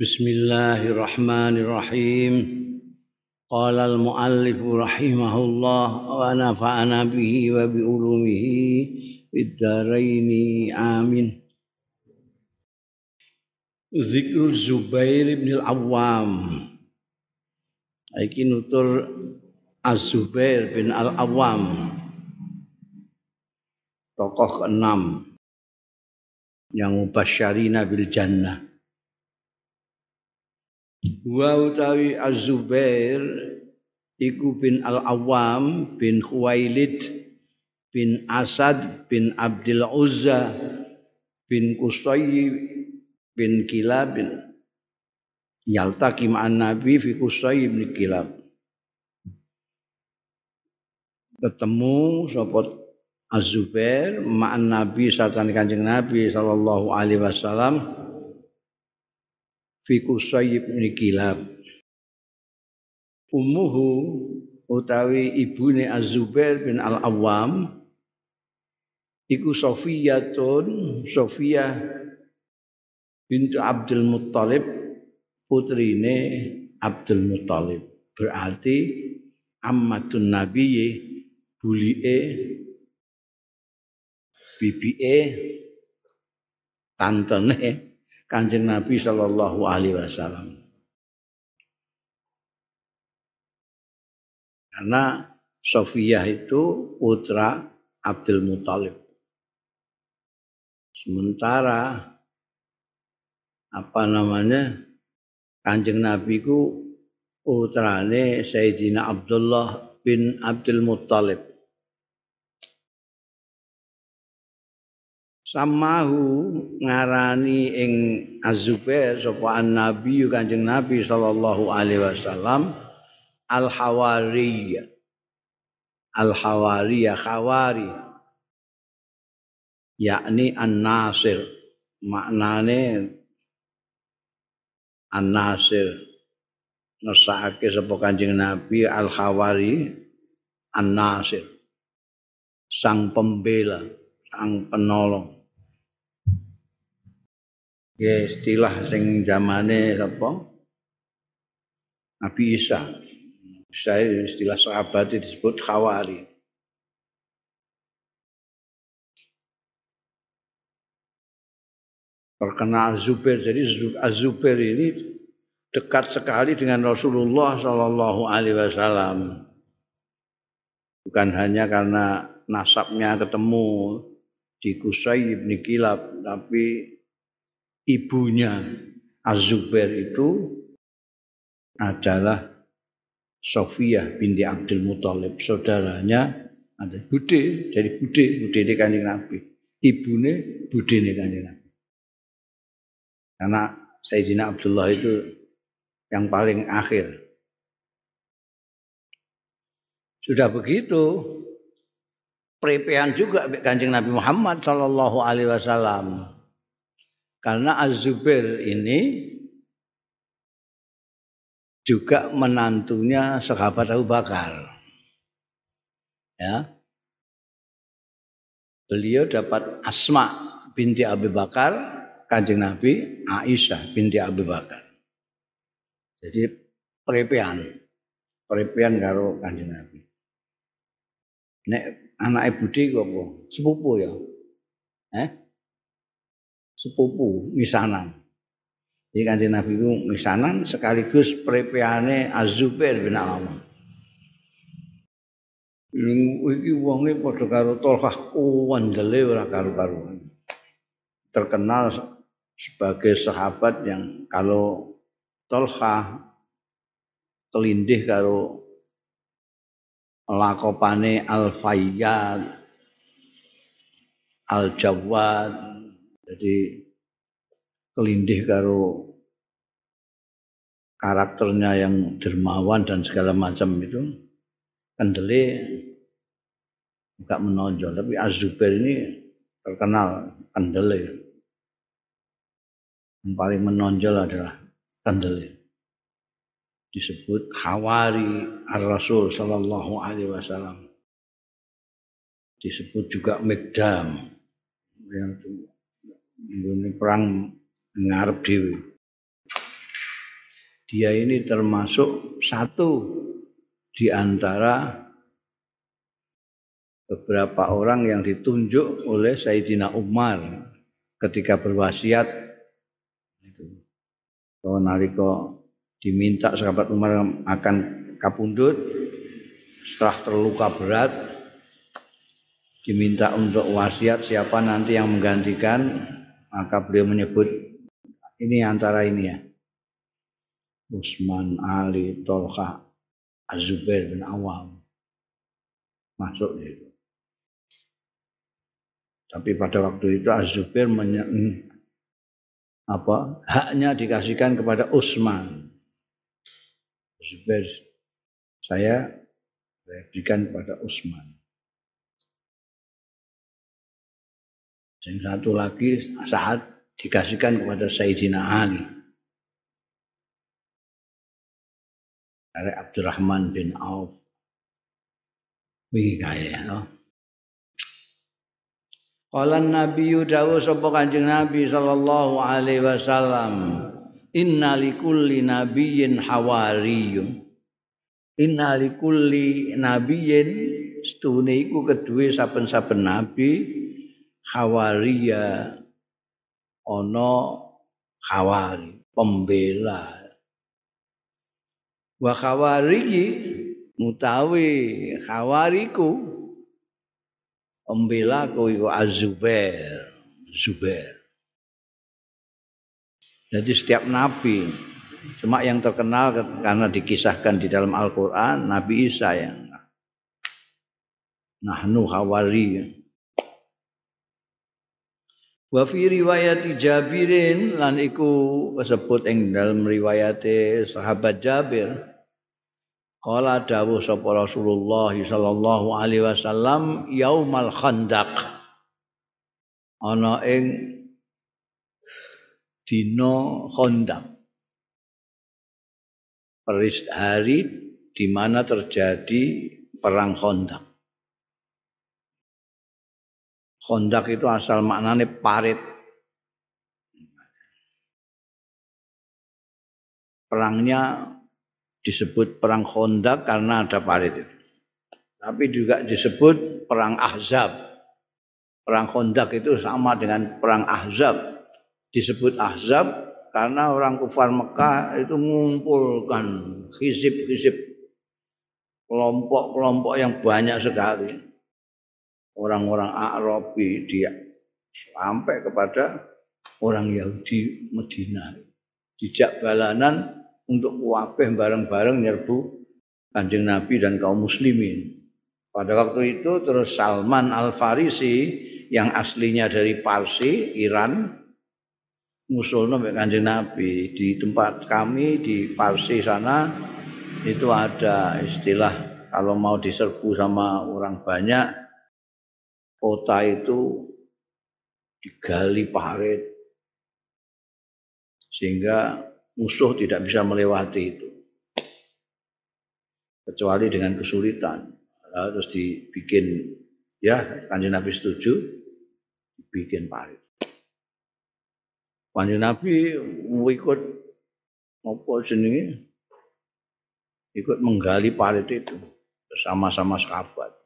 Bismillahirrahmanirrahim. Qala al-muallif rahimahullah wa nafa'ana bihi wa bi ulumihi bidaraini amin. Zikrul Zubair bin Al-Awwam. Aiki nutur Az-Zubair bin Al-Awwam. Tokoh keenam yang mubasyarina bil jannah Wa utawi Az-Zubair iku bin Al-Awwam bin Khuwailid bin Asad bin Abdul Uzza bin Qusay bin Kilab. Bin yaltaqi ma'an nabi fi Qusay bin Kilab. Ketemu sapa Az-Zubair ma'an nabi sartane Kanjeng Nabi sallallahu alaihi wasallam fi Qusay bin Kilab. Umuhu utawi ibune Az-Zubair bin Al-Awwam iku Sofiyatun Sofiyah bintu Abdul Muttalib putrine Abdul Muttalib. Berarti ammatun nabiyyi bulie bibie tantene Kanjeng Nabi sallallahu alaihi wasallam karena Sofiyah itu putra Abdul Muthalib. Sementara apa namanya Kanjeng Nabi ku putrane Sayyidina Abdullah bin Abdul Muttalib. Samahu ngarani ing Az-Zubair sapa Nabi Kanjeng Nabi sallallahu alaihi wasallam Al-Hawariyah. Al-Hawariyah Khawari. Yakni An-Nasir. Maknane An-Nasir. Ngesake sapa Kanjeng Nabi Al-Khawari An-Nasir. Sang pembela, sang penolong. Ya istilah sing zamane sapa? Nabi Isa. Saya istilah sahabat disebut khawari. Terkenal Zubair. Jadi Az-Zubair ini dekat sekali dengan Rasulullah Shallallahu Alaihi Wasallam. Bukan hanya karena nasabnya ketemu di Kusai bin Kilab, tapi ibunya Az-Zubair itu adalah Sofia binti Abdul Muthalib, saudaranya ada Bude, dari Bude, Bude ini kanjeng Nabi. Ibune Bude ini kanjeng Nabi. Karena Sayyidina Abdullah itu yang paling akhir. Sudah begitu, prepean juga kanjeng Nabi Muhammad Shallallahu Alaihi Wasallam. Karena Az-Zubair ini juga menantunya sahabat Abu Bakar. Ya. Beliau dapat Asma binti Abu Bakar, Kanjeng Nabi Aisyah binti Abu Bakar. Jadi prepean. Prepean karo Kanjeng Nabi. Nek anak ibu di kok sepupu ya. Eh? Sepupu misanan. Jadi kanjeng Nabi itu misanan sekaligus prepeane Az-Zubair bin Awam. Iki wonge padha karo Tolkah kuwandele ora karo-karuan. Terkenal sebagai sahabat yang kalau Tolkah kelindih karo lakopane Al-Fayyad Al-Jawad jadi kelindih karo karakternya yang dermawan dan segala macam itu kendele enggak menonjol. Tapi Az-Zubair ini terkenal kendele yang paling menonjol adalah kendele disebut khawari ar-rasul sallallahu alaihi wasallam. Disebut juga Megdam yang ini perang ngarep dhewe. dia ini termasuk satu di antara beberapa orang yang ditunjuk oleh Sayyidina Umar ketika berwasiat itu. Nalika diminta sahabat Umar akan kapundut setelah terluka berat diminta untuk wasiat siapa nanti yang menggantikan maka beliau menyebut ini antara ini ya Usman, Ali, Tolha, Azubair bin Awam masuk itu. Tapi pada waktu itu Azubair menye apa haknya dikasihkan kepada Usman. Azubair saya berikan kepada Usman. Yang satu lagi saat dikasihkan kepada Sayyidina Ali. dari Abdurrahman bin Auf. Wih kaya no. Qala Nabi dawu sapa Kanjeng Nabi sallallahu alaihi wasallam, "Inna likulli nabiyyin hawariyun." Inna likulli nabiyyin stune iku kedue saben-saben nabi hawariya ana hawari pembela. Wa khawariji mutawi khawariku pembela ku iku azubair zubair. Jadi setiap nabi cuma yang terkenal karena dikisahkan di dalam Al-Qur'an Nabi Isa yang nahnu khawari Wa fi riwayat Jabirin lan iku disebut ing dalam riwayat sahabat Jabir Kala dawuh sapa Rasulullah sallallahu alaihi wasallam yaumal khandaq. Ana ing dina khandaq. Peris hari di mana terjadi perang khandaq. Khandaq itu asal maknane parit. Perangnya disebut perang Khandaq karena ada parit itu. Tapi juga disebut perang Ahzab. Perang Khandaq itu sama dengan perang Ahzab. Disebut Ahzab karena orang kufar Mekah itu mengumpulkan hizib-hizib kelompok-kelompok yang banyak sekali. Orang-orang Arabi dia sampai kepada orang Yahudi Medina. Dijak balanan untuk wabeh bareng-bareng nyerbu kanjeng Nabi dan kaum muslimin. Pada waktu itu terus Salman Al-Farisi yang aslinya dari Parsi, Iran, musulnya kanjeng Nabi. Di tempat kami di Parsi sana itu ada istilah kalau mau diserbu sama orang banyak, kota itu digali parit sehingga musuh tidak bisa melewati itu. Kecuali dengan kesulitan. Lalu terus dibikin ya kanjeng Nabi setuju dibikin parit. Kanjeng Nabi ikut apa jenenge? Ikut menggali parit itu bersama-sama sahabat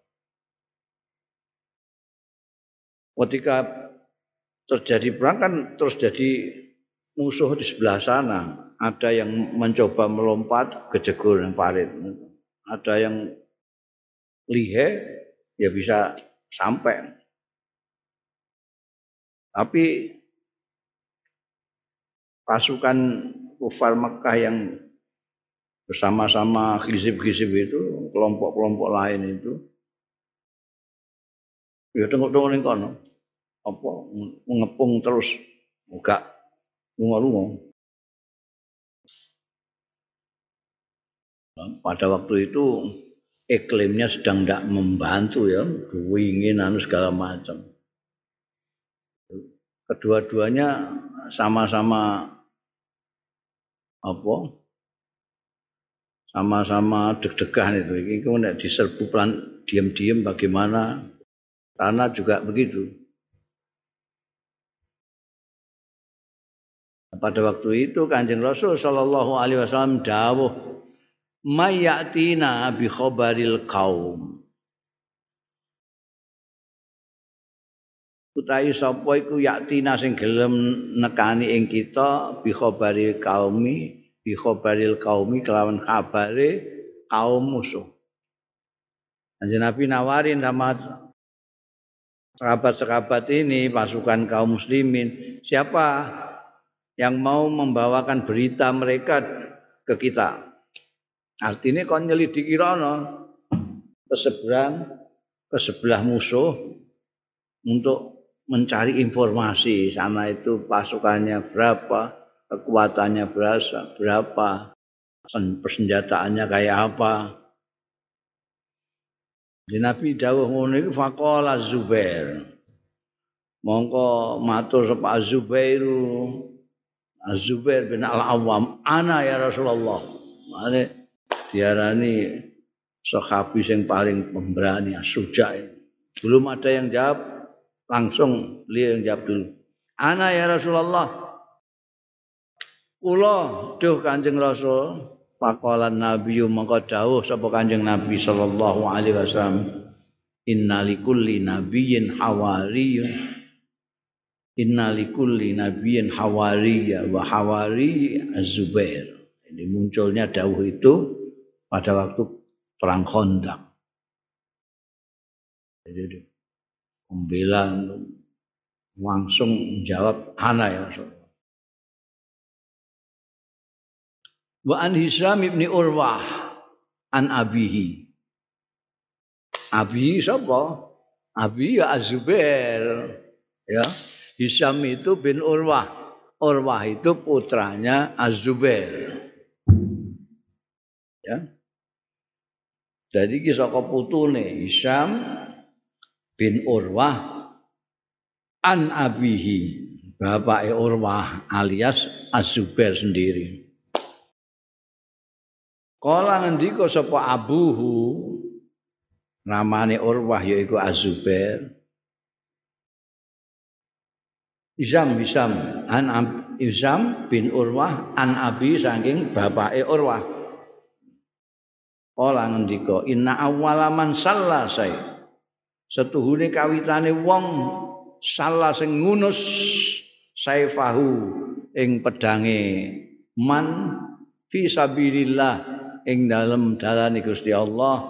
ketika terjadi perang kan terus jadi musuh di sebelah sana. Ada yang mencoba melompat ke jegur yang parit. Ada yang lihe ya bisa sampai. Tapi pasukan kufar Mekah yang bersama-sama khizib-khizib itu, kelompok-kelompok lain itu, ya tengok-tengok ning kono. Apa mengepung terus enggak lunga-lunga. Pada waktu itu iklimnya sedang tidak membantu ya, dingin anu segala macam. Kedua-duanya sama-sama apa? Sama-sama deg-degan itu. Ini kemudian diserbu pelan diam-diam bagaimana? Karena juga begitu. Pada waktu itu Kanjeng Rasul sallallahu alaihi wasallam dawuh mayatina bi khabaril qaum. Utawi sapa iku yatina sing gelem nekani ing kita bi khabaril qaumi bi khabaril qaumi kelawan kabare kaum musuh. Kanjeng Nabi nawarin sama sahabat-sahabat ini pasukan kaum muslimin siapa yang mau membawakan berita mereka ke kita. Artinya kau nyelidiki rono ke seberang ke sebelah musuh untuk mencari informasi sana itu pasukannya berapa, kekuatannya berapa, berapa, persenjataannya kayak apa. Di Nabi dawuh ngono iku faqala Zubair. Mongko matur sapa Zubairu Az-Zubair bin Al-Awwam, ana ya Rasulullah. Mane diarani sahabi yang paling pemberani, suja. Belum ada yang jawab, langsung beliau yang jawab dulu. Ana ya Rasulullah. Kula duh Kanjeng Rasul, faqalan nabiyyu mengko dawuh sapa Kanjeng Nabi sallallahu alaihi wasallam. Innalikulli nabiyyin hawariyun Inna likulli nabiyyin hawariya wa hawari Az-Zubair. Ini munculnya dawuh itu pada waktu perang Khandaq. Jadi pembela langsung menjawab ana ya Rasulullah. Wa an Hisam ibni Urwah an abihi. Abi sapa? Abi ya Az-Zubair. Ya. Hisam itu bin Urwah. Urwah itu putranya Az-Zubair. Ya. Jadi kisah putune Hisam bin Urwah an abihi bapak Urwah alias Az-Zubair sendiri. Kala ngendika sapa abuhu namane Urwah yaiku Az-Zubair Izam Izam an Izam bin Urwah an Abi saking bapake Urwah. Kala ngendika inna awwalaman salla saya. Setuhune kawitane wong salah sing ngunus saifahu ing pedange man fi sabilillah ing dalem dalane Gusti Allah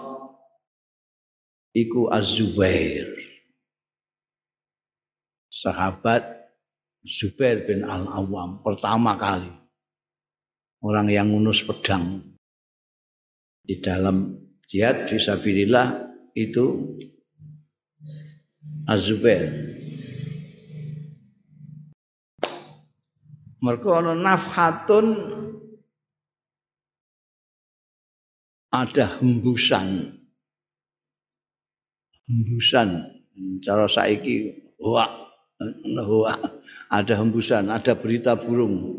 iku Az-Zubair. Sahabat Zubair bin Al-Awwam pertama kali orang yang ngunus pedang di dalam jihad fisabilillah itu Az-Zubair. Mereka ana nafhatun ada hembusan. Hembusan cara saiki wah wah ada hembusan, ada berita burung.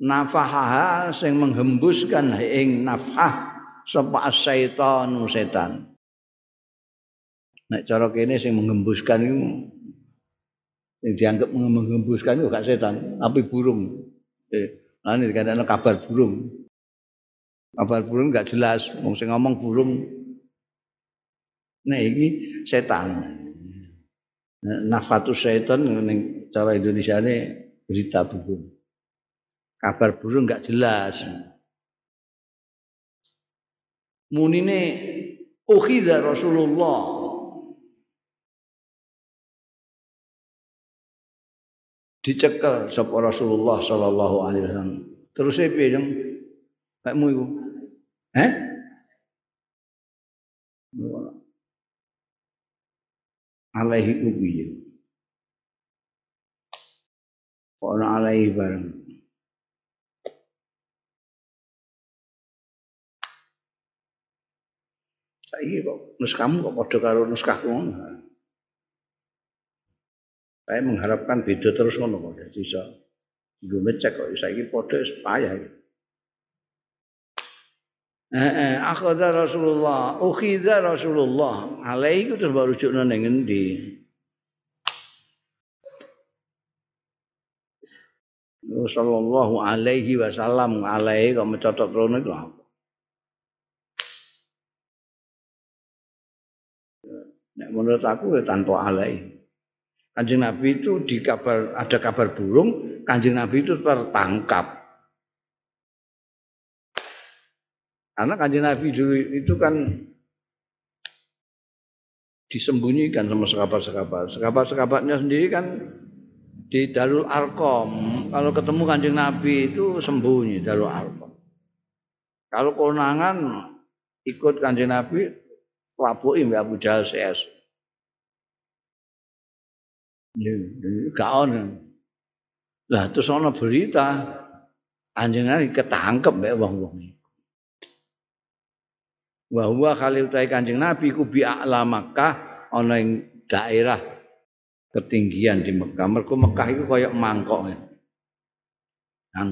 Nafahaha sing menghembuskan ing nafah sapa syaitan setan. Nek cara kene sing menghembuskan itu yang dianggap menghembuskan itu gak setan, tapi burung. Eh, ini dikatakan kabar burung. Kabar burung gak jelas, wong sing ngomong burung. Nah ini setan. Nafatus syaitan ning cara Indonesia ini berita burung. Kabar burung nggak jelas. Munine ukhidha Rasulullah dicekel sapa Rasulullah sallallahu alaihi wasallam. Terus e piye, Jeng? Kakmu iku. Eh? Alaihi ubiyyah. Ana alaihi bareng. Saiki kok nuskamu kok padha karo nuskahku ngono. Saya mengharapkan beda terus ngono kok jadi iso gue ngecek kok saiki padha payah iki. Eh, eh, akhadha Rasulullah, ukhidha Rasulullah. Alaihi itu terus baru rujukna ning endi? sallallahu alaihi wasallam alaihi kok mencotot rono itu apa? Nek menurut aku ya tanpa alaihi. Kanjeng Nabi itu di kabar ada kabar burung, Kanjeng Nabi itu tertangkap. Karena Kanjeng Nabi dulu itu kan disembunyikan sama sekabat-sekabat. Sekabat-sekabatnya sendiri kan di Darul Arkom. Kalau ketemu Kanjeng Nabi itu sembunyi Darul Arkom. Kalau konangan ikut Kanjeng Nabi, wabuhi Mbak Abu Jahal CS. Gak ono. Lah terus ana berita Nabi ketangkep mbek wong-wong. Wa huwa khalil utai kanjeng nabi ku bi a'la Makkah ana daerah ketinggian di Mekah. Mergo Mekah iku kaya mangkok. Nang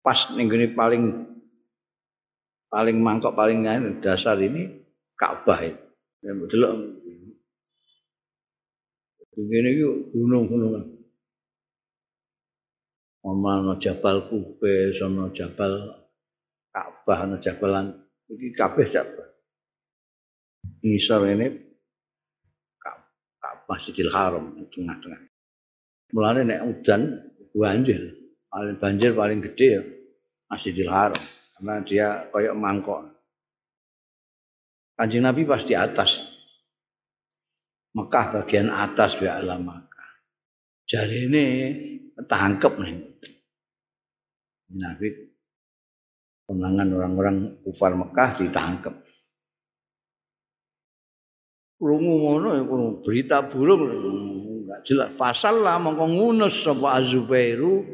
pas ning paling paling mangkok paling dasar ini Ka'bah itu ya delok. Begini yuk gunung-gunungan. Omah Jabal Kubes, ono Jabal Ka'bah, ono Jabalan Iki kabeh siapa? Ngisor ini Masjidil Haram tengah-tengah. Mulane nek udan banjir, paling banjir paling gede ya Masjidil Haram karena dia koyok mangkok. Kanjeng Nabi pas di atas. Mekah bagian atas ya alam Mekah. Jadi ini tangkep nih. Nabi Penangan orang-orang kufar Mekah ditangkap. Rungu ngono ya berita burung enggak jelas. Fasal lah mongko ngunus sapa Azubairu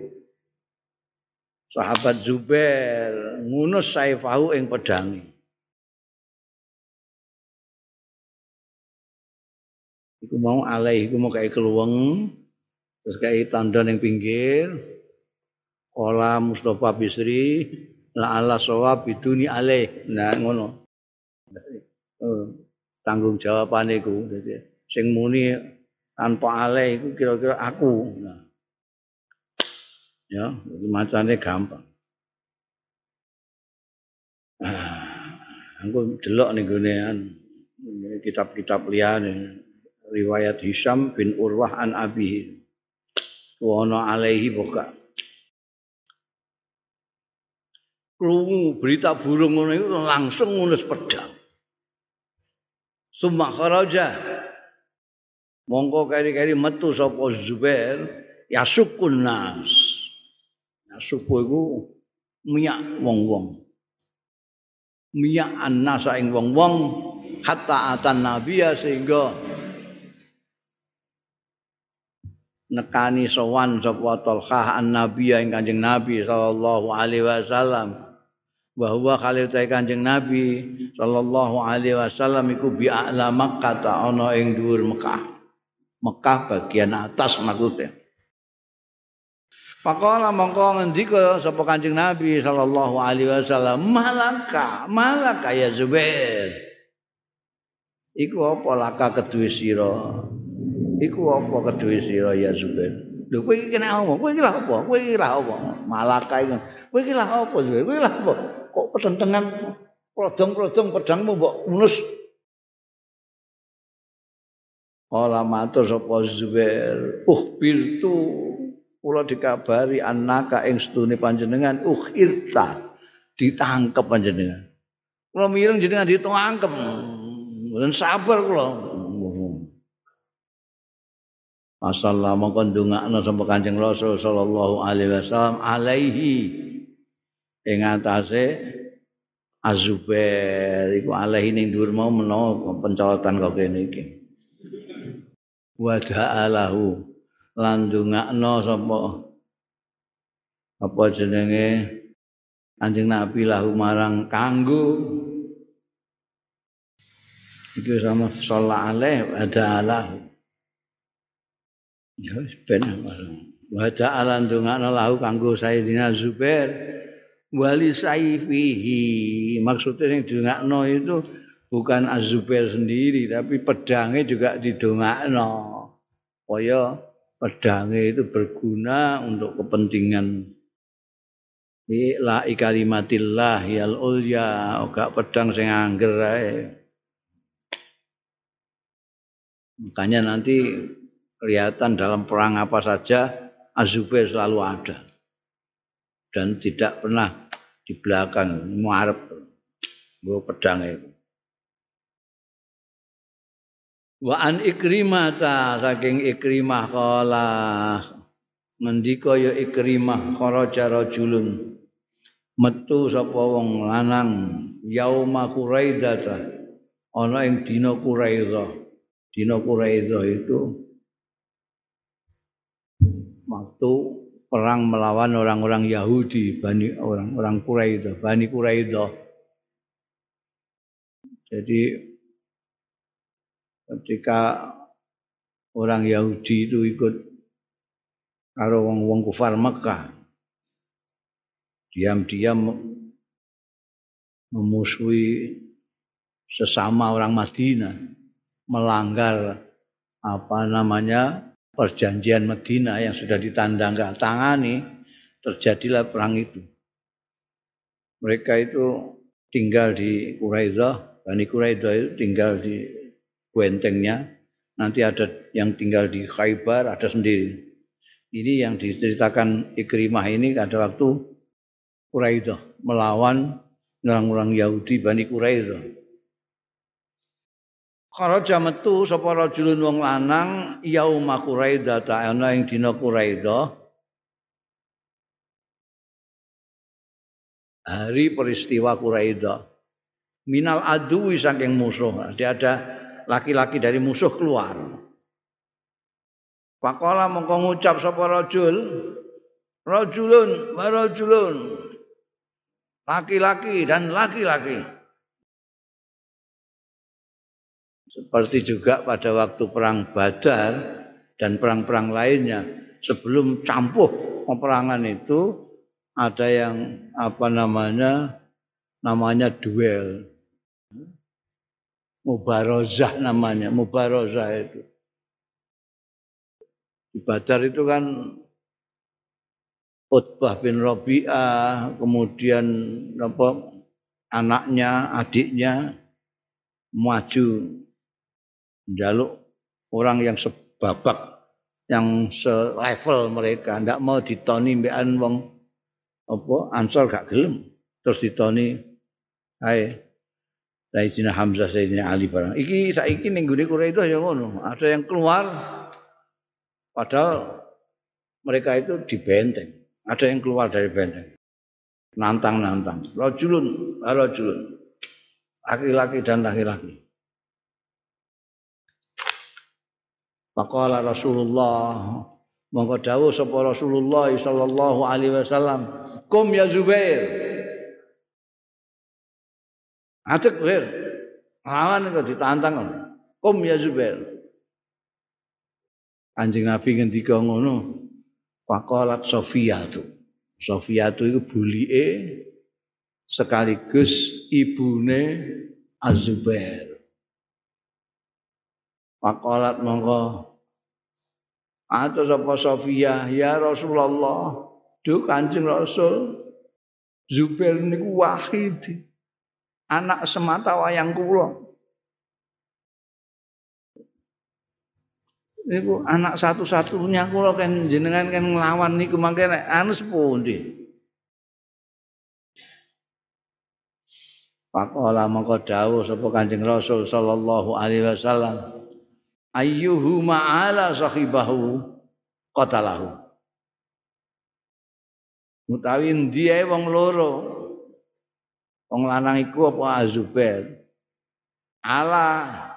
sahabat Zubair ngunus saifahu ing pedangi. Iku mau alai iku mau kayak keluweng terus kayak tanda ning pinggir. Ola Mustafa Bisri la ala sawab biduni alaih. Nah ngono. Uh, tanggung jawaban iku. Dadi sing muni tanpa alaih iku kira-kira aku. Nah. Ya macane gampang. Aku delok ning gonean kitab-kitab liyane. Riwayat Hisham bin Urwah an Abi wa alaihi boka krungu berita burung ngono itu langsung ngunus pedang. Summa kharaja. Mongko kari-kari metu sapa Zubair yasukun nas. Yasuku iku miyak wong-wong. Miyak annasa ing wong-wong hatta atan nabiya sehingga nekani sowan sapa Talhah an-Nabiya ing Kanjeng Nabi sallallahu alaihi wasallam bahwa kali utai Kanjeng Nabi sallallahu alaihi wasallam iku bi a'la Makkah ta ana ing dhuwur Mekah. Mekah bagian atas maksudnya. Pakola mongko ngendika sapa Kanjeng Nabi sallallahu alaihi wasallam, "Malaka, malaka ya Zubair." Iku apa laka keduwe sira? Iku apa keduwe sira ya Zubair? Lho kowe iki kena apa? Kowe iki lha apa? Kowe iki apa? Malaka iku. Kowe iki lha apa? Kowe lha apa? Kok petentengan prodong-prodong pedangmu mbok unus Kala matur sapa Zubair, uh birtu kula dikabari anaka ing stune panjenengan uh irta ditangkep panjenengan. Kula mireng jenengan ditangkep. Dan sabar kula. Masalah mongkon ndongakno sapa Kanjeng Rasul sallallahu alaihi wasallam alaihi ing atase Azubair iku alaihi ning dhuwur mau menawa pencolotan kok kene iki. Wa da'alahu lan ndongakno sapa apa jenenge? Kanjeng Nabi lahu marang kanggo. Iki sama sallallahu alaihi ada alah ya ben wa ta'ala ndongakno lahu kanggo Sayyidina Zubair wali saifihi. Maksudnya yang didongakno itu bukan Azubair sendiri tapi pedangnya juga didongakno. Kaya pedangnya itu berguna untuk kepentingan. La kalimatillah yal ulya gak pedang sing angger makanya nanti kelihatan dalam perang apa saja Azubair selalu ada dan tidak pernah di belakang. Muarep. Gue pedang itu Wa an Ikrimah ta saking Ikrimah kala. Ngendika ya Ikrimah kharaja rajulun. Metu sapa wong lanang. Yauma Quraidah ana ing dina Quraidah dina Quraidah itu. Waktu perang melawan orang-orang Yahudi Bani orang-orang Quraidah Bani Quraidah jadi ketika orang Yahudi itu ikut karo wong-wong kufar Mekah diam-diam memusuhi sesama orang Madinah melanggar apa namanya perjanjian Madinah yang sudah ditandangkan tangani terjadilah perang itu mereka itu tinggal di Quraidah Bani Quraidah itu tinggal di bentengnya. Nanti ada yang tinggal di Khaybar, ada sendiri. Ini yang diceritakan Ikrimah ini pada waktu Quraidah melawan orang-orang Yahudi Bani Quraidah. Kharaja metu sapa rajulun wong lanang yauma Quraidah ta ana ing dina Quraidah. Hari peristiwa Quraidah. Minal adu saking musuh. Jadi ada laki-laki dari musuh keluar. Pakola mongko ngucap sapa rajul, rajulun wa rajulun. Laki-laki dan laki-laki. Seperti juga pada waktu perang Badar dan perang-perang lainnya sebelum campuh peperangan itu ada yang apa namanya namanya duel Mubarozah namanya, Mubarozah itu. Di Badar itu kan Utbah bin Rabi'ah, kemudian apa, anaknya, adiknya maju menjaluk orang yang sebabak, yang selevel mereka, ndak mau ditoni mbekan wong apa Ansor gak gelem, terus ditoni ae Sayyidina Hamzah, Sayyidina Ali barang. Iki saiki ning gune itu ya ngono. Ada yang keluar padahal mereka itu di benteng. Ada yang keluar dari benteng. Nantang-nantang. Rajulun, rajulun. Laki-laki dan laki-laki. Faqala Rasulullah mongko dawuh sapa Rasulullah sallallahu alaihi wasallam, "Kum ya Zubair." Adek wir. Lawan kok ditantang. Kum ya Zubair. Anjing Nabi ngendika ngono. Faqalat Sofia tu. Sofia tu iku bulike sekaligus ibune Az-Zubair. Faqalat mongko atau sapa Sofia ya Rasulullah, duh Kanjeng Rasul. Zubair niku wahid. Anak semata wayang kula. Niku anak satu-satunya kula kan jenengan kan nglawan niku. Mangke nek anu sepundi. Pakola mongko dawuh sapa Kanjeng Rasul sallallahu alaihi wasallam ayyuhu ma'ala sahibahu qatalahu. Mutawi ndiye wong loro Wong lanang iku apa Azubair? Allah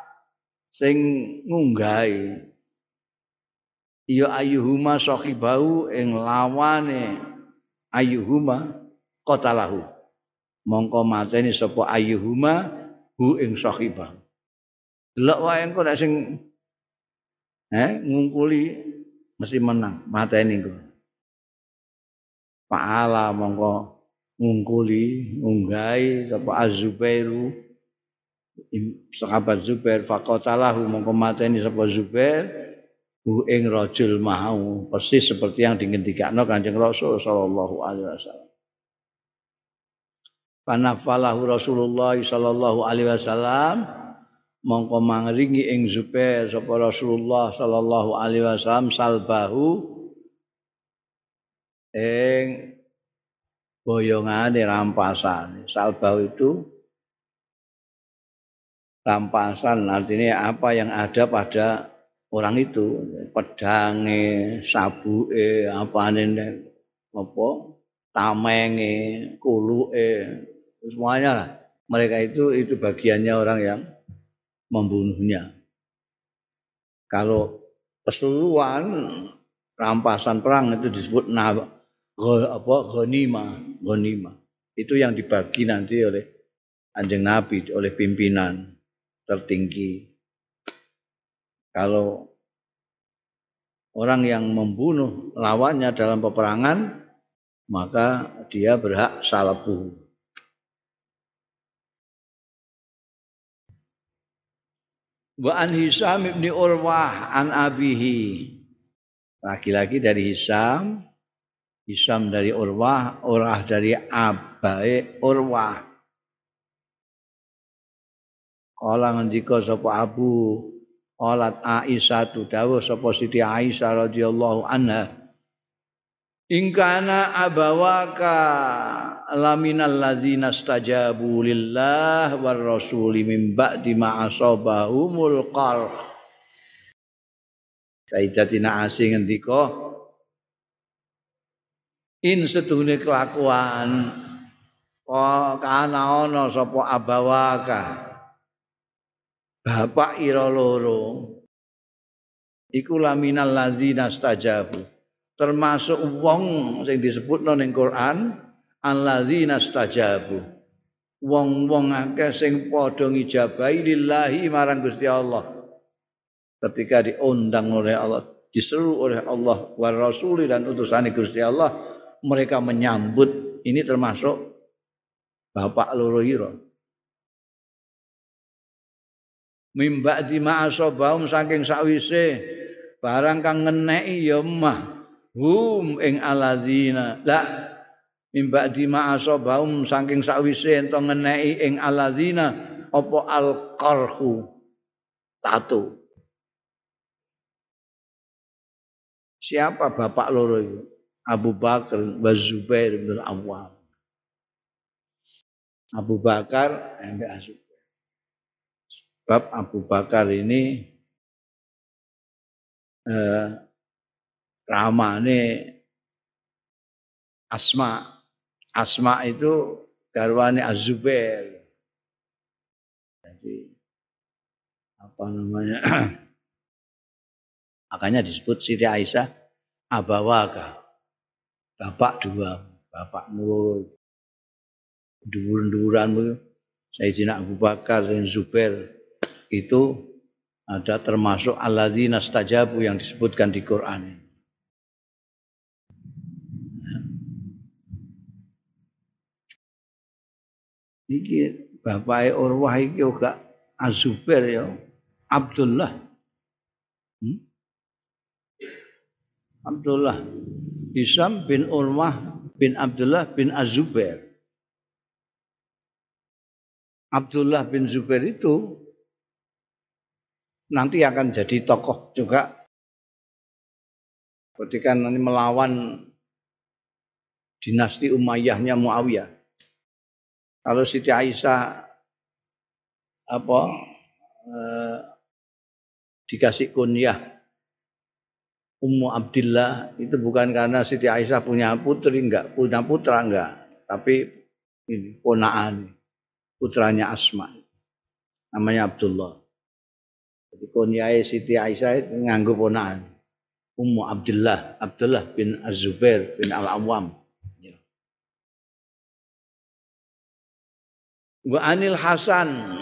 sing ngunggahi ya ayyuhuma sahibau ing lawane ayyuhuma qatalahu mongko mateni sapa ayyuhuma hu ing sahibah delok wae engko nek sing eh ngungkuli mesti menang. Mateni engko. Paala mongko ngungkuli ngunggai sapa Az-Zubairu. Sahabat Zubair faqatalahu mongko mateni sapa Zubair. Hu ing rajul mau persis seperti yang dingendikakno Kanjeng Rasul sallallahu alaihi wasallam. Panafalahu Rasulullah sallallahu alaihi wasallam mongko mangringi ing Zubair sapa Rasulullah sallallahu alaihi wasallam salbahu ing boyongane rampasan. Salbahu itu rampasan artinya apa yang ada pada orang itu pedange sabuke apane apa tamenge kuluke semuanya mereka itu itu bagiannya orang yang membunuhnya. Kalau keseluruhan rampasan perang itu disebut na, apa ghanima ghanima itu yang dibagi nanti oleh anjing nabi oleh pimpinan tertinggi. Kalau orang yang membunuh lawannya dalam peperangan, maka dia berhak salabu. Wa an Hisam ibni Urwah an abihi. Lagi-lagi dari Hisam, Hisam dari Urwah, Urwah dari abai Urwah. Kala ngendika sapa Abu Qalat Aisyah tu dawuh sapa Siti Aisyah radhiyallahu anha. Ingkana abawaka laminal ladzina stajabu lillah war rasuli min ba'di ma asabahumul qarh. Sayyidatina asing ngendika in sedune kelakuan kana ana sapa abawaka bapak ira loro iku laminal ladzina stajabu termasuk wong sing disebutno ning Quran alladzina stajabu. Wong-wong akeh sing padha ngijabahi lillahi marang Gusti Allah. Ketika diundang oleh Allah diseru oleh Allah wa rasuli dan utusan Gusti Allah mereka menyambut. Ini termasuk bapak loro mimba di ma'asobahum saking sakwise barang kang ngeneki ya mah hum ing aladzina la mimba di ma'asobahum saking sakwise ento ngeneki ing aladzina apa alqarhu? Tato siapa bapak loro itu? Abu Bakar wa Zubair bin Awam Abu Bakar ambek Zubair Sebab Abu Bakar ini eh, ramane Asma. Asma itu garwane Azubair. Jadi apa namanya? Makanya disebut Siti Aisyah Abawaka. Bapak dua, bapak nurul. Duran-duran Sayyidina Abu Bakar dan Zubair itu ada termasuk alladzina stajabu yang disebutkan di Quran ini. Iki bapak Urwah iki juga Azubair ya, Abdullah. Hmm? Abdullah Hisam bin Urwah bin Abdullah bin Azubair. Abdullah bin Zubair itu nanti akan jadi tokoh juga ketika nanti melawan dinasti Umayyahnya Muawiyah. Kalau Siti Aisyah apa eh, dikasih kunyah Ummu Abdillah itu bukan karena Siti Aisyah punya putri enggak, punya putra enggak, tapi ini ponaan putranya Asma. Namanya Abdullah. Jadi kunyai Siti Aisyah itu nganggo ponakan. Ummu Abdullah, Abdullah bin Az-Zubair bin Al-Awwam. Wa Anil Hasan.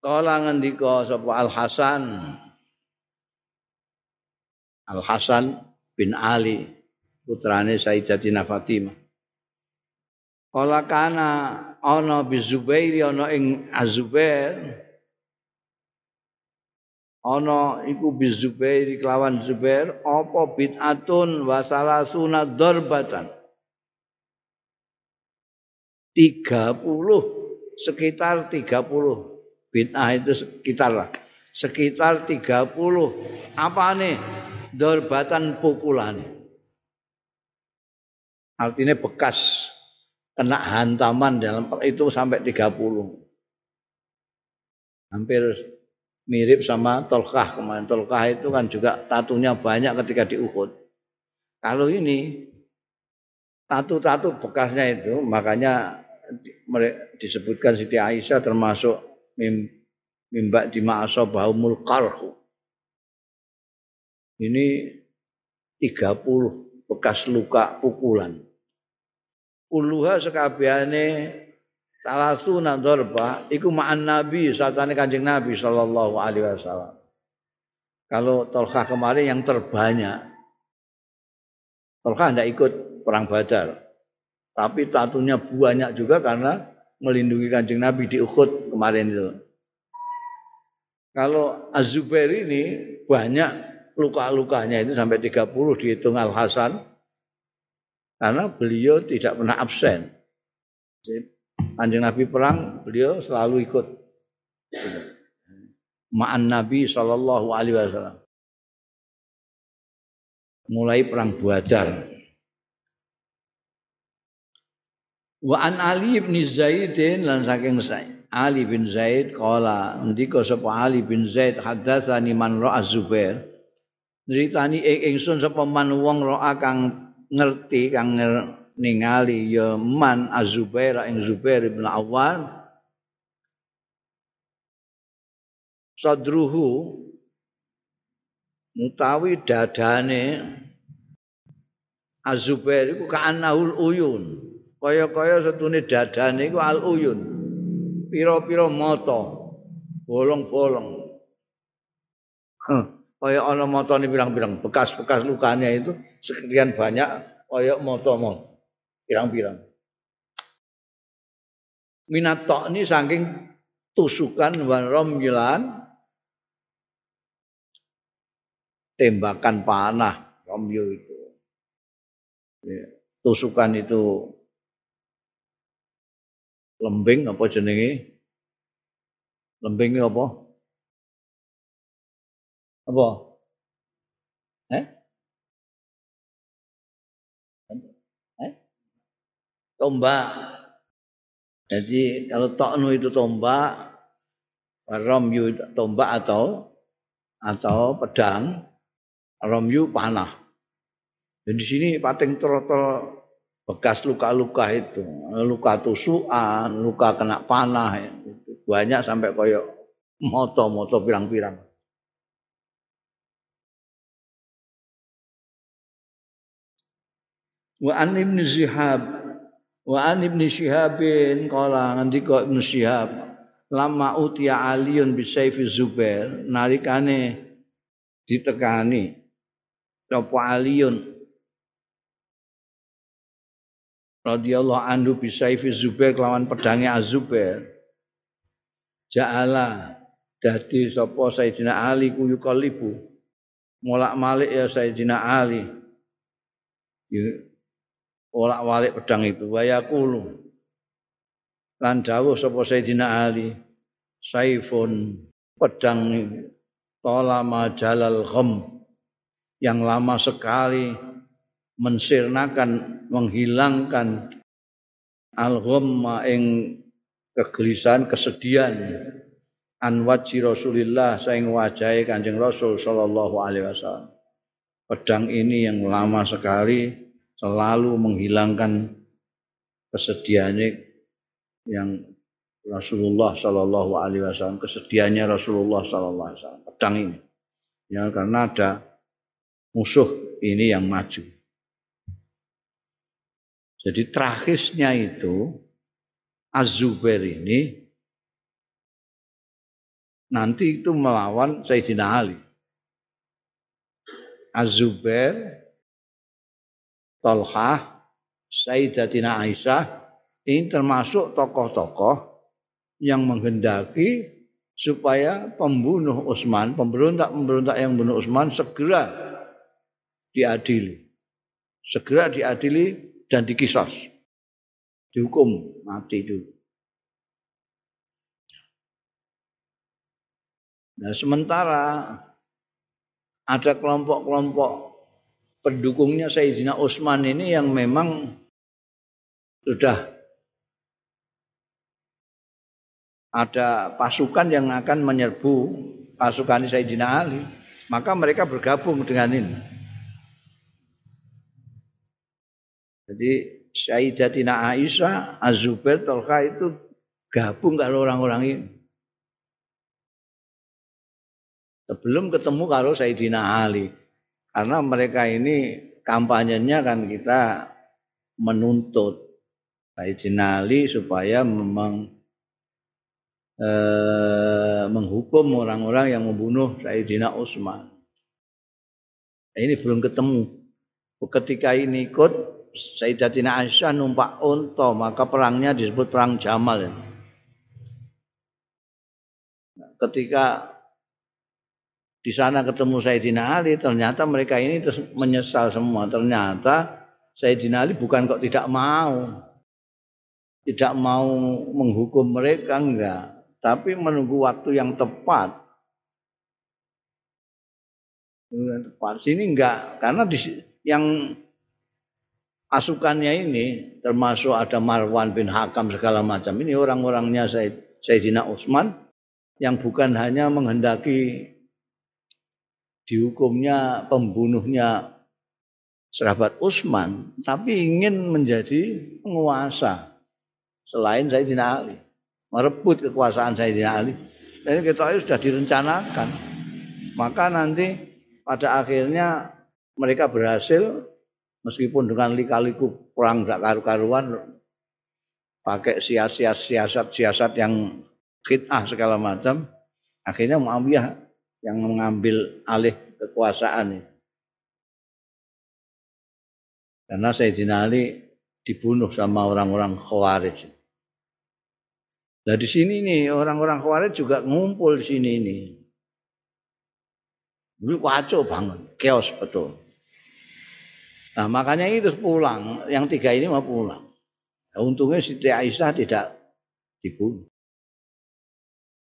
Kala ngendika sapa Al Hasan? Al Hasan bin Ali putrane Sayyidatina Fatimah. Kala kana ana bi Zubair ana ing Az-Zubair. Ana iku bizubair kelawan Zubair apa bid'atun wa salasuna darbatan 30 sekitar 30 bid'ah itu sekitar lah. Sekitar 30 apa nih? Dorbatan pukulan. Artinya bekas kena hantaman dalam itu sampai 30 hampir mirip sama Tolkah kemarin. Tolkah itu kan juga tatunya banyak ketika di Uhud. Kalau ini tatu-tatu bekasnya itu makanya disebutkan Siti Aisyah termasuk mimbak di ma'asobahumul karhu. Ini 30 bekas luka pukulan. Uluha sekabiane salah sunan dorba iku ma'an nabi satane kanjeng nabi sallallahu alaihi wasallam. Kalau Tolkah kemarin yang terbanyak Tolkah tidak ikut perang Badar. Tapi tatunya banyak juga karena melindungi kanjeng Nabi di Uhud kemarin itu. Kalau Azubair ini banyak luka-lukanya itu sampai 30 dihitung Al Hasan karena beliau tidak pernah absen. Kanjeng Nabi perang, beliau selalu ikut. Ma'an Nabi Shallallahu Alaihi Wasallam. Mulai perang Badar. Wa an Ali bin Zaidin lan saking Zaid. Ali bin Zaid kala ndika sapa Ali bin Zaid hadatsani man ra'a Zubair. Nritani ing ingsun sapa man wong ra'a kang ngerti kang ningali ya man Azubair ing Zubair bin Awwan sadruhu mutawi dadane Azubair iku kaanahul uyun kaya-kaya setune dadane iku al uyun pira-pira mata bolong-bolong. Kaya ana matane pirang-pirang bekas-bekas lukanya itu sekian banyak kaya mata-mata pirang-pirang. Minat ini saking tusukan wan romyilan tembakan panah romyo itu. Ya, tusukan itu lembing apa jenenge? Lembing apa? Apa? Eh? Eh? Tombak. Jadi kalau toknu itu tombak, romyu tombak atau atau pedang, romyu panah. Dan di sini pating trotol bekas luka-luka itu, luka tusukan, luka kena panah, itu banyak sampai koyok moto-moto pirang-pirang. Wa an ibn Syihab wa an ibn Syihabin qala ngendika ibn Syihab lama utia aliyun bisayfi Zubair narikane ditekani sapa aliyun radhiyallahu anhu bisaifi Zubair kelawan pedange Az-Zubair. Ja'ala dadi sapa Sayyidina Ali ku yuqallibu. Molak-malik ya Sayyidina Ali. Molak-malik pedang itu. Wa yaqulu. Lan dawuh sapa Sayyidina Ali saifun pedang tolama jalal gham yang lama sekali mensirnakan menghilangkan al-ghamma ing kegelisahan kesedihan an wajhi Rasulillah saing wajahe Kanjeng Rasul sallallahu alaihi wasallam. Pedang ini yang lama sekali selalu menghilangkan kesedihannya yang Rasulullah sallallahu alaihi wasallam, kesedihannya Rasulullah sallallahu alaihi wasallam. Pedang ini. Ya karena ada musuh ini yang maju. Jadi terakhirnya itu Az-Zubair ini nanti itu melawan Sayyidina Ali. Az-Zubair, Talhah, Sayyidatina Aisyah ini termasuk tokoh-tokoh yang menghendaki supaya pembunuh Utsman, pemberontak-pemberontak yang membunuh Utsman segera diadili. Segera diadili dan dikisos. Dihukum mati dulu. Nah, sementara ada kelompok-kelompok pendukungnya Sayyidina Utsman ini yang memang sudah ada pasukan yang akan menyerbu pasukan Sayyidina Ali, maka mereka bergabung dengan ini. Jadi Sayyidatina Aisyah, Azubair, Tolka itu gabung kalau orang-orang ini. Sebelum ketemu kalau Sayyidina Ali. Karena mereka ini kampanyenya kan kita menuntut Sayyidina Ali supaya memang eh, menghukum orang-orang yang membunuh Sayyidina Utsman. Ini belum ketemu. Ketika ini ikut Sayyidatina Aisyah numpak unta, maka perangnya disebut perang Jamal. Ketika di sana ketemu Sayyidina Ali, ternyata mereka ini terus menyesal semua. Ternyata Sayyidina Ali bukan kok tidak mau. Tidak mau menghukum mereka, enggak. Tapi menunggu waktu yang tepat. Tepat. Sini enggak. Karena di, yang pasukannya ini, termasuk ada Marwan bin Hakam segala macam. Ini orang-orangnya Sayyidina Utsman yang bukan hanya menghendaki dihukumnya pembunuhnya sahabat Utsman, tapi ingin menjadi penguasa selain Sayyidina Ali, merebut kekuasaan Sayyidina Ali. Dan kita sudah direncanakan. Maka nanti pada akhirnya mereka berhasil meskipun dengan lika-liku perang gak karu-karuan pakai siasat siasat-siasat yang khid'ah segala macam akhirnya Muawiyah yang mengambil alih kekuasaan. Karena Sayyidina Ali dibunuh sama orang-orang Khawarij. Nah di sini nih orang-orang Khawarij juga ngumpul di sini nih. Ini kacau banget, chaos betul. Nah makanya itu pulang, yang tiga ini mau pulang. Nah, untungnya Siti Aisyah tidak dibunuh.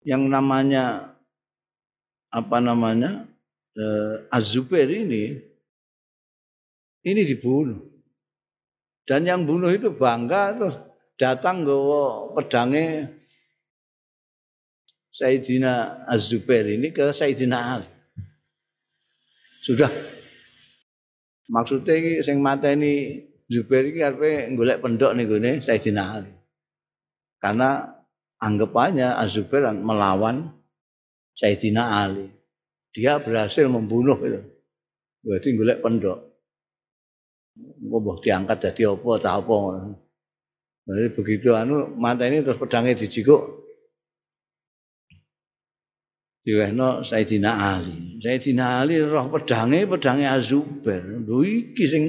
Yang namanya apa namanya eh, Az-Zubair ini ini dibunuh. Dan yang bunuh itu bangga terus datang gawa pedangnya Sayyidina Az-Zubair ini ke Sayyidina Ali. Sudah maksudnya ini sing ini Zubair ini karena golek pendok gue Sayyidina Ali. Karena anggapannya Az-Zubair melawan Sayyidina Ali. Dia berhasil membunuh itu. Berarti golek pendok. Mbah diangkat jadi apa tak apa. Jadi begitu anu mata ini terus pedangnya dijikuk. Diwehno Sayyidina Ali. Sayyidina Ali roh pedangnya pedangnya Azubair. Lho iki sing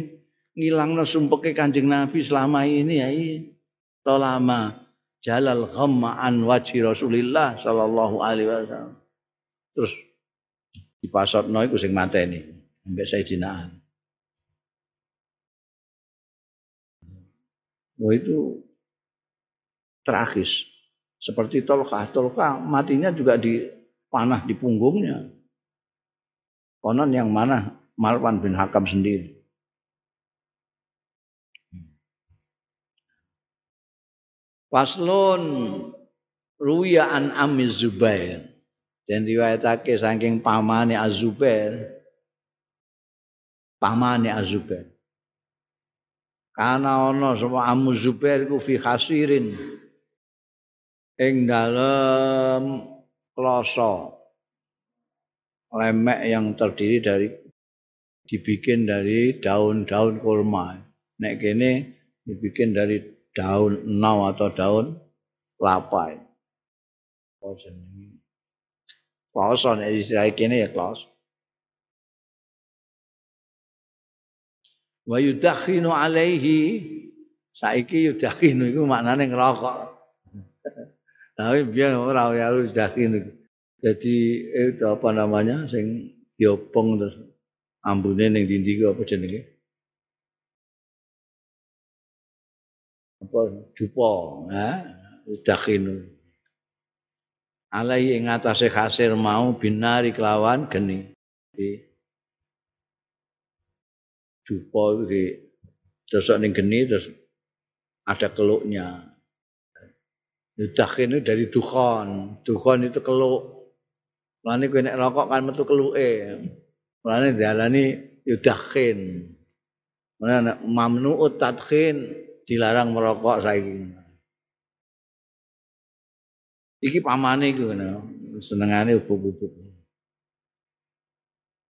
ngilangno sumpeke Kanjeng Nabi selama ini ya. Tolama jalal ghamma an wajhi Rasulillah sallallahu alaihi wasallam. Terus dipasotno iku sing mateni mbek Sayyidina Ali. Oh itu tragis. Seperti Tolkah. Tolkah matinya juga di panah di punggungnya. Konon yang mana? Marwan bin Hakam sendiri. Faslun ruya an Amiz Zubair. Dan riwayatake saking pamane Azubair pamane Azubair karena ana sapa Amu Zubair ku fi khasirin. Ing dalem kloso lemek yang terdiri dari dibikin dari daun-daun kurma. Nek kene dibikin dari daun enau atau daun kelapa. Oh jenenge. Kloso nek istilah kene ya kloso. Wa yudakhinu alaihi saiki yudakhinu iku maknane ngerokok. Tapi biar ora ya yudakhinu. Jadi itu apa namanya sing diopong terus ambune ning dindi apa jenenge? Apa jupo, ha? Udakhinu. Alai ing atase khasir mau binari kelawan geni. Di jupo itu terus ning geni terus ada keluknya. Yudakhin itu dari dukhon. Dukhon itu keluk. Mulane kowe nek rokok kan metu keluke. Mulane diarani yudakhin. Mulane mamnu'ut tadkhin dilarang merokok saiki. Iki pamane iku ngono. Senengane ubuk-ubuk.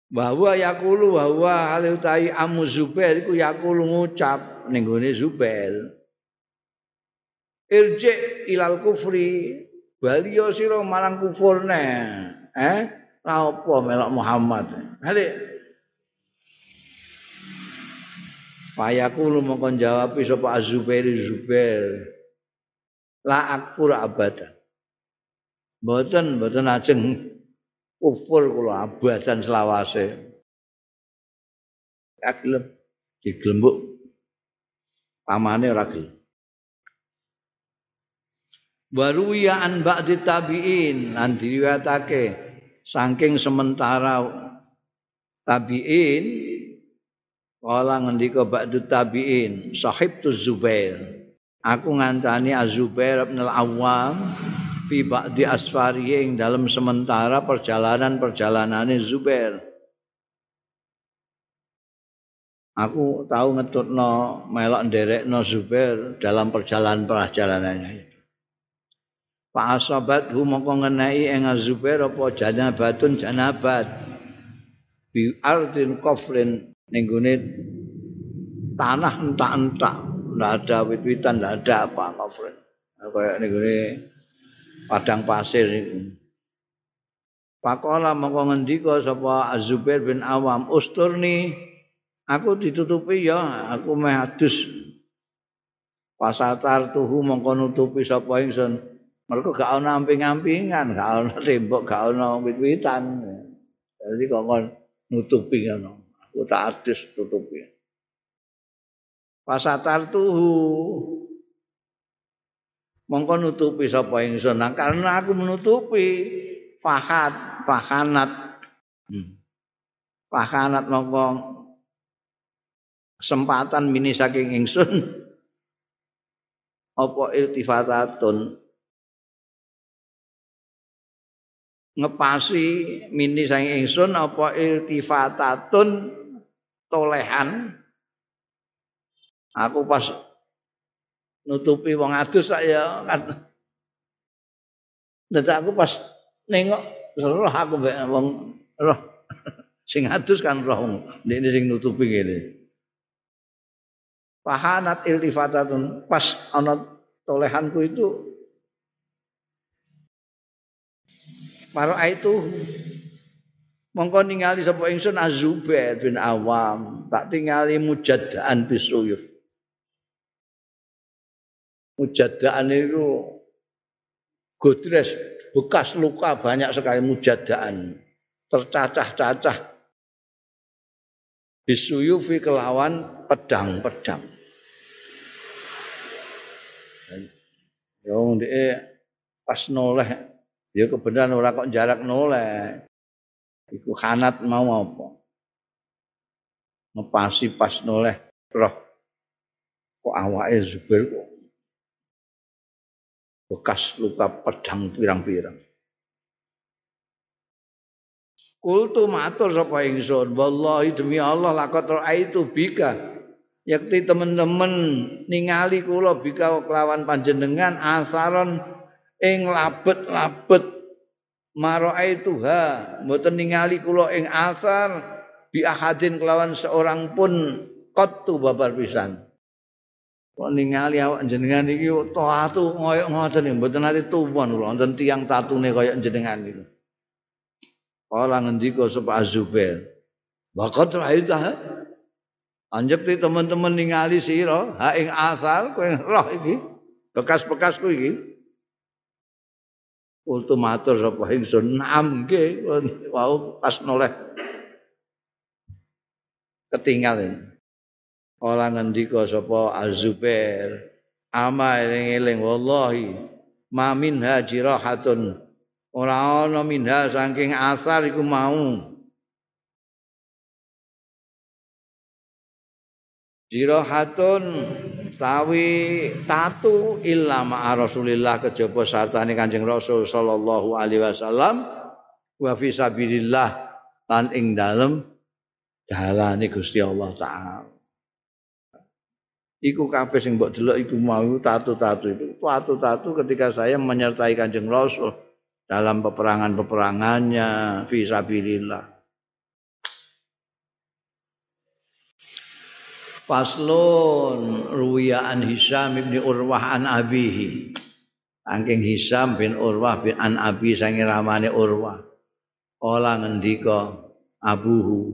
Bahwa yakulu bahwa hal utai amu Zubair iku yakulu ngucap ning gone. Irji ilal kufri baliyo sira marang kufurne. Eh, ra apa melok Muhammad. Balik. Fayaqulu mongkon jawab sapa Azubair Zubair. La akfur abada. Mboten mboten ajeng kufur kula abadan selawase. Kagelem diglembuk pamane ora gelem. Baru ya an ba'di tabi'in. Lan diriwayatake saking sementara tabi'in kala ngendika ba'du tabi'in sahib tu Zubair. Aku ngantani Az-Zubair bin Al-Awwam fi ba'di asfari dalam sementara perjalanan-perjalanane Zubair. Aku tahu ngetutno melok nderekno Zubair dalam perjalanan-perjalanannya Fa asabathu mongko ngenai ing Zubair apa janabatun janabat. Bi ardin kofrin ning gone tanah entak-entak. Ndak ada wit-witan ndak ada apa kofrin. Kayak ning gone padang pasir iku. Pakola mongko ngendika sapa Zubair bin Awam usturni aku ditutupi ya aku meh adus. Pasatar tuhu mongko nutupi sapa ingsun Mereka gak ana amping-ampingan, gak ana tembok, gak ana wit-witan. Jadi kok nutupi ngono. Aku tak adus tutupi. Pasatar tuhu. Mongko nutupi sapa ingsun. Nah, karena aku menutupi fahat, fahanat. Hmm. Fahanat kesempatan mini saking ingsun apa iltifatatun ngepasi mini sang ingsun apa iltifatatun tolehan. Aku pas nutupi wong adus ya kan. Dadi aku pas nengok roh aku mbek wong roh. Sing adus kan roh ini sing nutupi ngene Fahanat iltifatatun pas ana tolehanku itu Maro itu mongko ningali sapa ingsun Azubair bin Awam, tak tingali mujaddaan bisuyuf. Mujaddaan itu godres bekas luka banyak sekali mujaddaan tercacah-cacah bisuyufi kelawan pedang-pedang. Yang dia pas noleh Ya kebenaran ora kok jarak noleh. Iku khanat mau apa? Ngepasi pas noleh roh. Kok awake Zubair kok bekas luka pedang pirang-pirang. Kultu matur sapa ingsun, wallahi demi Allah lakot itu bika. Yakti teman-teman ningali kula bika kelawan panjenengan asaron ing labet-labet maraituha mboten ningali kula ing asar bi ahadin kelawan seorang pun qattu babar pisan. Kok ningali awak jenengan iki taatu ngoyo ngoten iki mboten ate tuwon kula wonten tiyang tatune kaya jenengan iki. Kala ngendika sapa Azubair Bakat raita Anjep teman-teman ningali sira ha ing asal kowe roh iki bekas-bekasku iki ultimatur sapa ingsun? Naam nggih wau pas noleh. Ketinggalan ora ngendika sapa azubair ama eling-eling wallahi ma min hajirahatun ora ana minha saking asar iku mau. Jirahatun tawi tatu illa ma'a Rasulillah kejaba sartane Kanjeng Rasul sallallahu alaihi wasallam wa fi sabilillah lan ing dalem dalane Gusti Allah taala. Iku kabeh sing mbok delok iku mau tatu-tatu itu. Tatu-tatu ketika saya menyertai Kanjeng Rasul dalam peperangan-peperangannya fi sabilillah. Faslun ruwiya an Hisam bin Urwah an abihi. Angking Hisam bin Urwah bin an abi sange ramane Urwah. Ola ngendika abuhu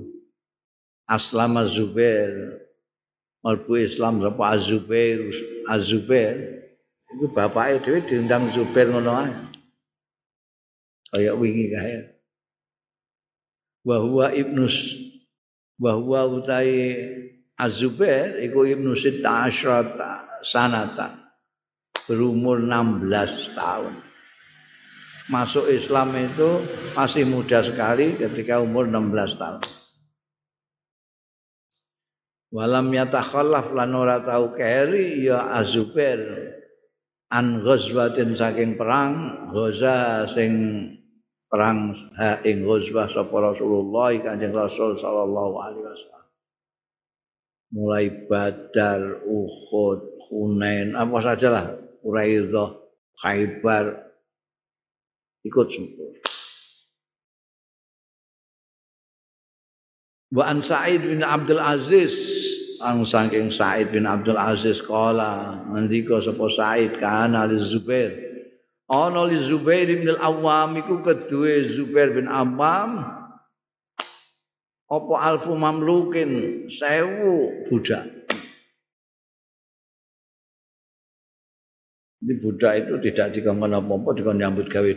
Aslama Zubair Malbu Islam sapa Az-Zubair Az-Zubair itu bapake dhewe diundang Zubair ngono ae. Kaya wingi kae. Wa huwa ibnus wa huwa utai Az-Zubair iku Ibnu Sitta Asyrata sanata berumur 16 tahun. Masuk Islam itu masih muda sekali ketika umur 16 tahun. Walam yatakhallaf lan ora tau keri ya Az-Zubair an ghazwatin saking perang ghaza sing perang ha ing ghazwah sapa Rasulullah Kanjeng Rasul sallallahu alaihi wasallam mulai Badar, Uhud, Hunain, apa saja lah, Quraidah, Khaybar, ikut semua. Wa an Sa'id bin Abdul Aziz. Ang saking Sa'id bin Abdul Aziz kala ngendika sapa Sa'id kana li Zubair. Ana li Zubair bin Al-Awwam iku kedue Zubair bin Awwam apa alfu mamlukin? Sewu budak. Ini budak itu tidak dikongkon apa-apa dikongkon nyambut gawe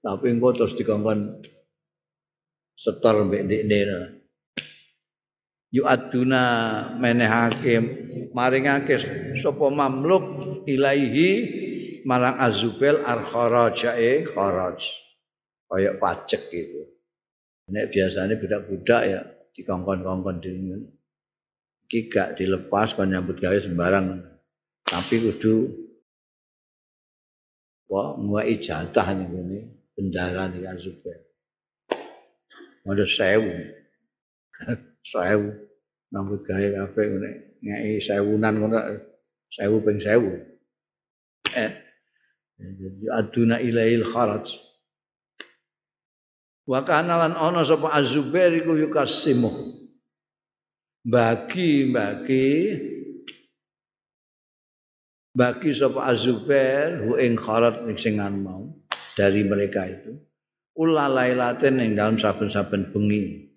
tapi engko terus dikongkon setor mbek ndekne. Yu aduna menehake maringake sapa mamluk ilaihi marang azubel ar kharajae kharaj. Kaya pajak gitu Nek biasanya budak-budak ya dikongkon-kongkon di iki gak dilepas kon nyambut gawe sembarang. Tapi kudu wah ngwai jatah nih ini bendara nih Azubair. Ada sewu, sewu nyambut gawe kafe ini ngai sewunan ngono sewu ping sewu. Eh, aduna ilail kharaj. Wa kana lan ana sapa Az-Zubair iku yukasimu. Bagi-bagi bagi sapa Az-Zubair hu ing kharat sing mau dari mereka itu. Ula lailatin ing dalam saben-saben bengi.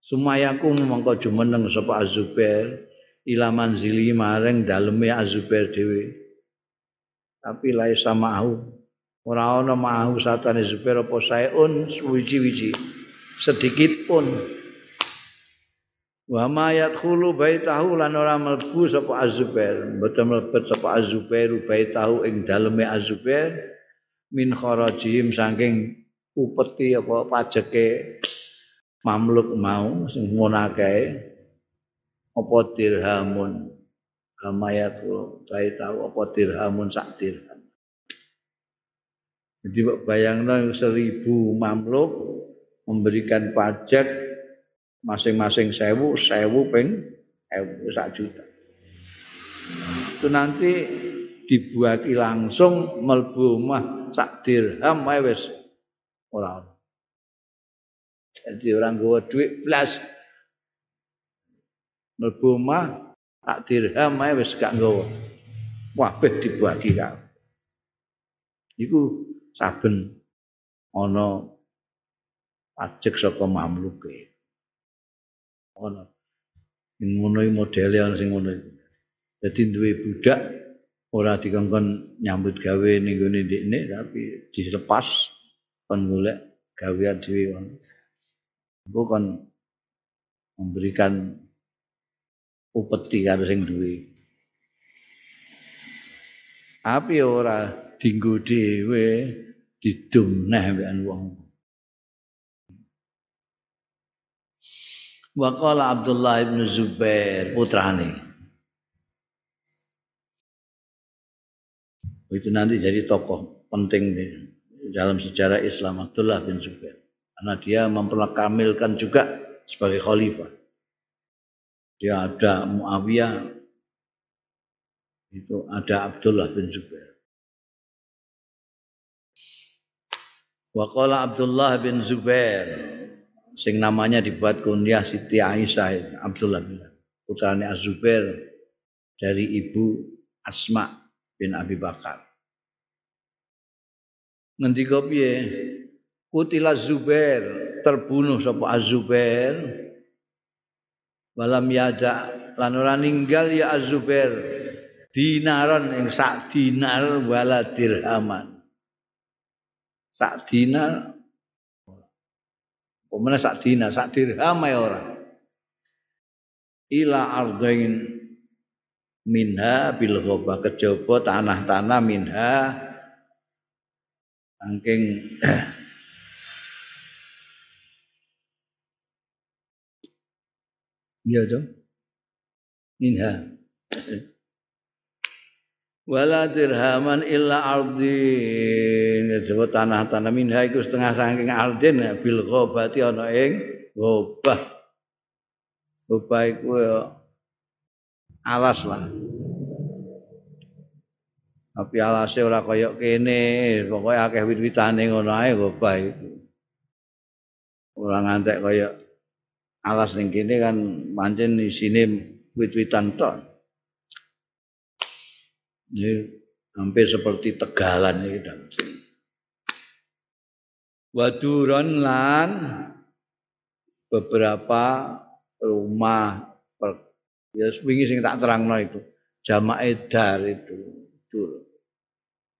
Sumayaku mongko jumeneng sapa Az-Zubair ilaman zili maring daleme Az-Zubair dhewe. Tapi lai samahu ora ana mahu satane Zubair apa saeun suwiji-wiji. Sedikit pun. Wa ma yadkhulu baitahu lan ora mlebu sapa Azubair. Mboten mlebet sapa Azubair baitahu ing daleme Azubair. Min kharajim saking upeti apa pajeke mamluk mau sing ngonake apa dirhamun? Amayat baitahu apa dirhamun sak dirham Jadi bayangno seribu mamluk memberikan pajak masing-masing sewu, sewu peng, sewu sak juta. Itu nanti dibuaki langsung melbu omah sak dirham wae wis ora Jadi orang gue duit plus melbu omah sak dirham wae wis gak nggawa. Wabeh dibuaki kan. Iku saben ana pajak saka mamluke. Ana ngono iki modele ana sing ngono iki. Dadi duwe budak ora dikongkon nyambut gawe ning gone ndekne tapi dilepas kon golek gawean dhewe bukan memberikan upeti karo sing duwe api ora dinggo dhewe didum neh mbekan wong Waqala Abdullah bin Zubair putrane. Itu nanti jadi tokoh penting di dalam sejarah Islam Abdullah bin Zubair. Karena dia memperkamilkan juga sebagai khalifah. Dia ada Muawiyah, itu ada Abdullah bin Zubair. Waqala Abdullah bin Zubair sing namanya dibuat kunyah Siti Aisyah Abdullah bin putrane Az-Zubair dari ibu Asma bin Abi Bakar. Ngendika piye? Kutila Zubair, terbunuh sapa Az-Zubair. Walam yada lan ora ninggal ya Az-Zubair dinaran ing sak dinar wala dirhaman. Sak dinar Pemene sak dina, sak dirham ya ora. Ila ardain minha bil ghaba kejaba tanah-tanah minha saking Iya dong. Minha. Wala dirhaman illa ardin. Disebut tanah-tanah minha iku setengah saking ardin ya, bil ghabati ana ing ghabah. Ghabah iku ya alas lah. Tapi alasnya ora kaya kene, pokoknya akeh wit-witane ngono ae ghabah iku. Ora ngantek kaya alas ning kene kan pancen isine wit-witan tok. Ini hampir seperti tegalan itu. Waduron lan beberapa rumah per, ya wingi sing tak terangno itu jamak edar itu dur.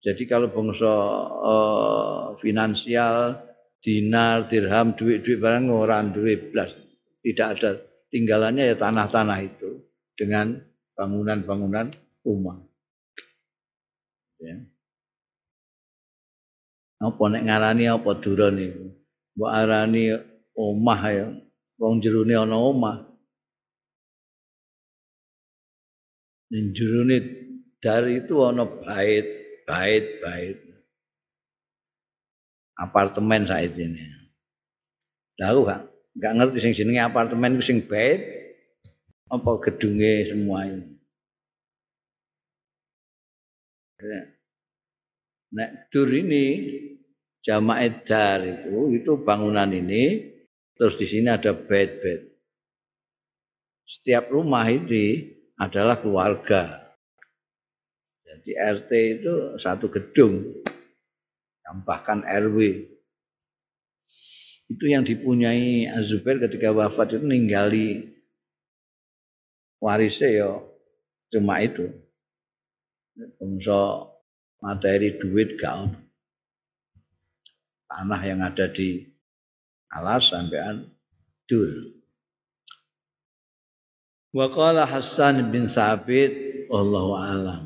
Jadi kalau bangsa uh, finansial dinar, dirham, duit-duit barang orang duit belas tidak ada tinggalannya ya tanah-tanah itu dengan bangunan-bangunan rumah. Ya. Apa nek ngarani apa duron iku? Mbok arani omah ya. Wong jerone ana omah. Ning jerone dari itu ana bait, bait, bait. Apartemen saat ini. Tahu gak? Gak ngerti sing jenenge apartemen sing bait apa gedunge semua ini. Nek dur ini jamaah dar itu itu bangunan ini terus di sini ada bed-bed. Setiap rumah ini adalah keluarga. Jadi RT itu satu gedung, bahkan RW. Itu yang dipunyai Azubair ketika wafat itu ninggali warisnya ya cuma itu. Bangsa materi duit gak tanah yang ada di alas sampean dul. Wa Hasan bin Sabit wallahu alam